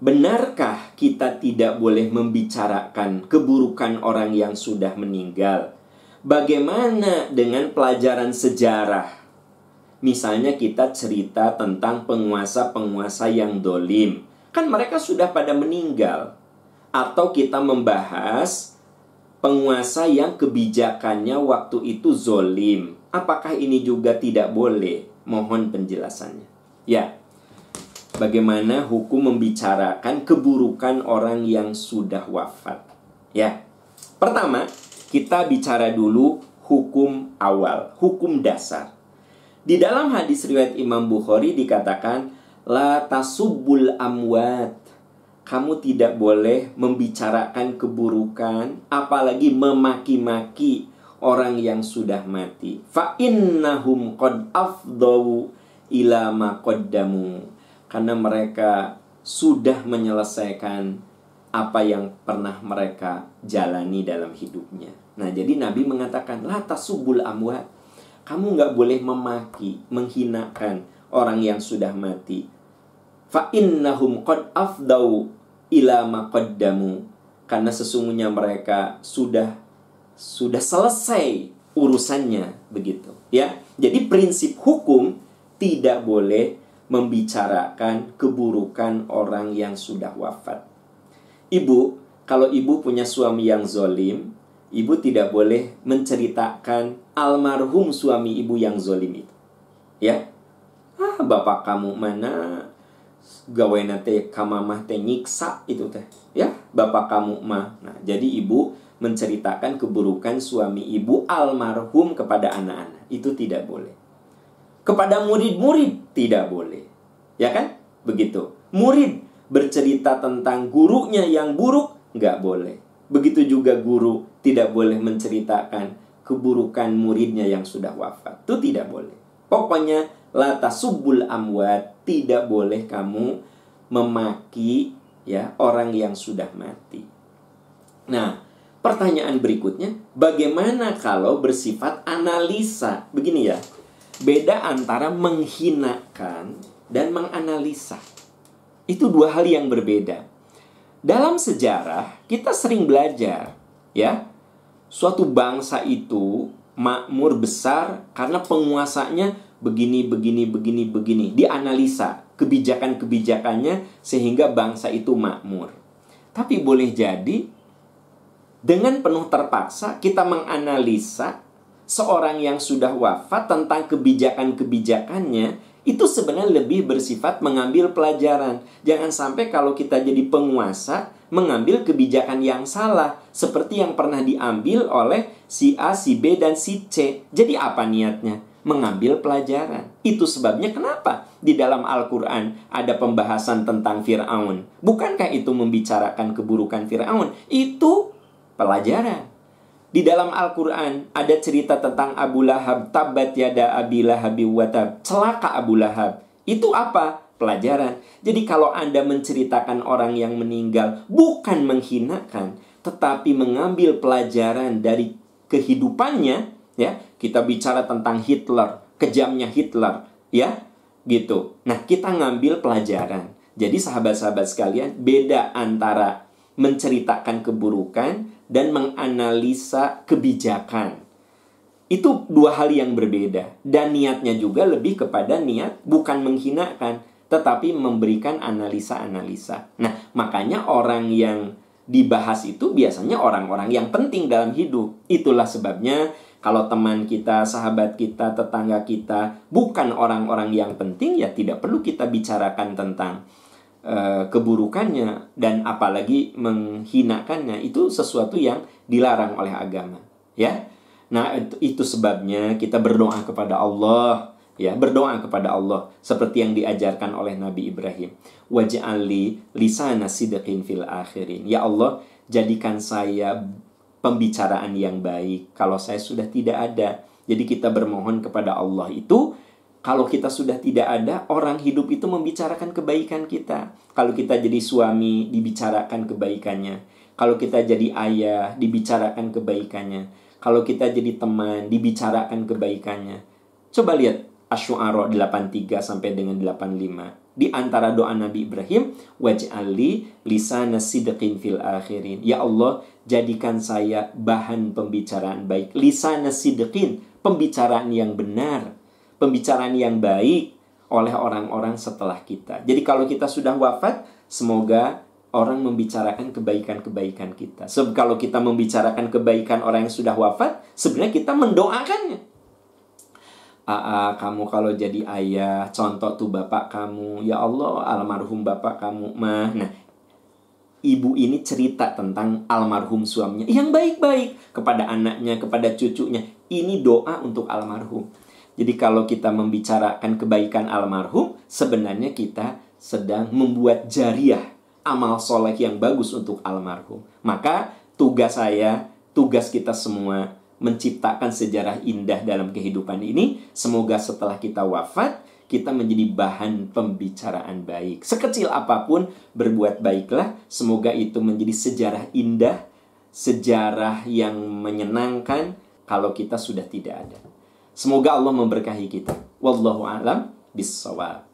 benarkah kita tidak boleh membicarakan keburukan orang yang sudah meninggal? Bagaimana dengan pelajaran sejarah? Misalnya kita cerita tentang penguasa-penguasa yang dolim. Kan mereka sudah pada meninggal. Atau kita membahas penguasa yang kebijakannya waktu itu zolim. Apakah ini juga tidak boleh? Mohon penjelasannya. Ya, bagaimana hukum membicarakan keburukan orang yang sudah wafat. Ya. Pertama, kita bicara dulu hukum awal, hukum dasar. Di dalam hadis riwayat Imam Bukhari dikatakan la tasubbul amwat. Kamu tidak boleh membicarakan keburukan apalagi memaki-maki orang yang sudah mati. Fa innahum qad afdawu ila ma. Karena mereka sudah menyelesaikan apa yang pernah mereka jalani dalam hidupnya. Nah, jadi Nabi mengatakan, La tasubul amwat kamu nggak boleh memaki, menghinakan orang yang sudah mati. Fa innahum qad afdau ila maqaddamu. Karena sesungguhnya mereka sudah sudah selesai urusannya begitu, ya. Jadi prinsip hukum tidak boleh membicarakan keburukan orang yang sudah wafat. Ibu, kalau ibu punya suami yang zolim, ibu tidak boleh menceritakan almarhum suami ibu yang zolim itu. Ya, ah bapak kamu mana gawe nate kamamah teh nyiksa itu teh. Ya, bapak kamu mah. Nah, jadi ibu menceritakan keburukan suami ibu almarhum kepada anak-anak. Itu tidak boleh. Kepada murid-murid tidak boleh. Ya kan? Begitu. Murid bercerita tentang gurunya yang buruk nggak boleh Begitu juga guru tidak boleh menceritakan keburukan muridnya yang sudah wafat. Itu tidak boleh. Pokoknya lata subul amwat tidak boleh kamu memaki ya orang yang sudah mati. Nah, pertanyaan berikutnya, bagaimana kalau bersifat analisa? Begini ya. Beda antara menghinakan dan menganalisa. Itu dua hal yang berbeda. Dalam sejarah kita sering belajar ya suatu bangsa itu makmur besar karena penguasanya begini begini begini begini dianalisa kebijakan-kebijakannya sehingga bangsa itu makmur. Tapi boleh jadi dengan penuh terpaksa kita menganalisa seorang yang sudah wafat tentang kebijakan-kebijakannya itu sebenarnya lebih bersifat mengambil pelajaran. Jangan sampai kalau kita jadi penguasa mengambil kebijakan yang salah seperti yang pernah diambil oleh si A, si B dan si C. Jadi apa niatnya? Mengambil pelajaran. Itu sebabnya kenapa di dalam Al-Qur'an ada pembahasan tentang Firaun. Bukankah itu membicarakan keburukan Firaun? Itu pelajaran. Di dalam Al-Quran ada cerita tentang Abu Lahab, tabat yada abi lahabi watab, celaka Abu Lahab. Itu apa? Pelajaran. Jadi kalau Anda menceritakan orang yang meninggal, bukan menghinakan, tetapi mengambil pelajaran dari kehidupannya, ya. Kita bicara tentang Hitler, kejamnya Hitler, ya. Gitu. Nah, kita ngambil pelajaran. Jadi sahabat-sahabat sekalian, beda antara menceritakan keburukan dan menganalisa kebijakan. Itu dua hal yang berbeda dan niatnya juga lebih kepada niat bukan menghinakan tetapi memberikan analisa-analisa. Nah, makanya orang yang dibahas itu biasanya orang-orang yang penting dalam hidup. Itulah sebabnya kalau teman kita, sahabat kita, tetangga kita bukan orang-orang yang penting ya tidak perlu kita bicarakan tentang Eh, keburukannya dan apalagi menghinakannya itu sesuatu yang dilarang oleh agama ya. Nah itu, itu sebabnya kita berdoa kepada Allah ya berdoa kepada Allah seperti yang diajarkan oleh Nabi Ibrahim. Waj'ali lisana sidqin fil akhirin. Ya Allah jadikan saya pembicaraan yang baik. Kalau saya sudah tidak ada jadi kita bermohon kepada Allah itu kalau kita sudah tidak ada, orang hidup itu membicarakan kebaikan kita. Kalau kita jadi suami, dibicarakan kebaikannya. Kalau kita jadi ayah, dibicarakan kebaikannya. Kalau kita jadi teman, dibicarakan kebaikannya. Coba lihat Asy'ara 83 sampai dengan 85. Di antara doa Nabi Ibrahim, waj'ali lisana sidqin fil akhirin. Ya Allah, jadikan saya bahan pembicaraan baik. Lisana sidqin, pembicaraan yang benar, pembicaraan yang baik oleh orang-orang setelah kita. Jadi kalau kita sudah wafat, semoga orang membicarakan kebaikan-kebaikan kita. Sebab kalau kita membicarakan kebaikan orang yang sudah wafat, sebenarnya kita mendoakannya. Aa, kamu kalau jadi ayah, contoh tuh bapak kamu, ya Allah, almarhum bapak kamu, mah. Nah, ibu ini cerita tentang almarhum suaminya yang baik-baik kepada anaknya, kepada cucunya. Ini doa untuk almarhum. Jadi kalau kita membicarakan kebaikan almarhum, sebenarnya kita sedang membuat jariah amal soleh yang bagus untuk almarhum. Maka tugas saya, tugas kita semua menciptakan sejarah indah dalam kehidupan ini. Semoga setelah kita wafat, kita menjadi bahan pembicaraan baik. Sekecil apa pun, berbuat baiklah. Semoga itu menjadi sejarah indah, sejarah yang menyenangkan kalau kita sudah tidak ada. Semoga Allah memberkahi kita. Wallahu a'lam bissawab.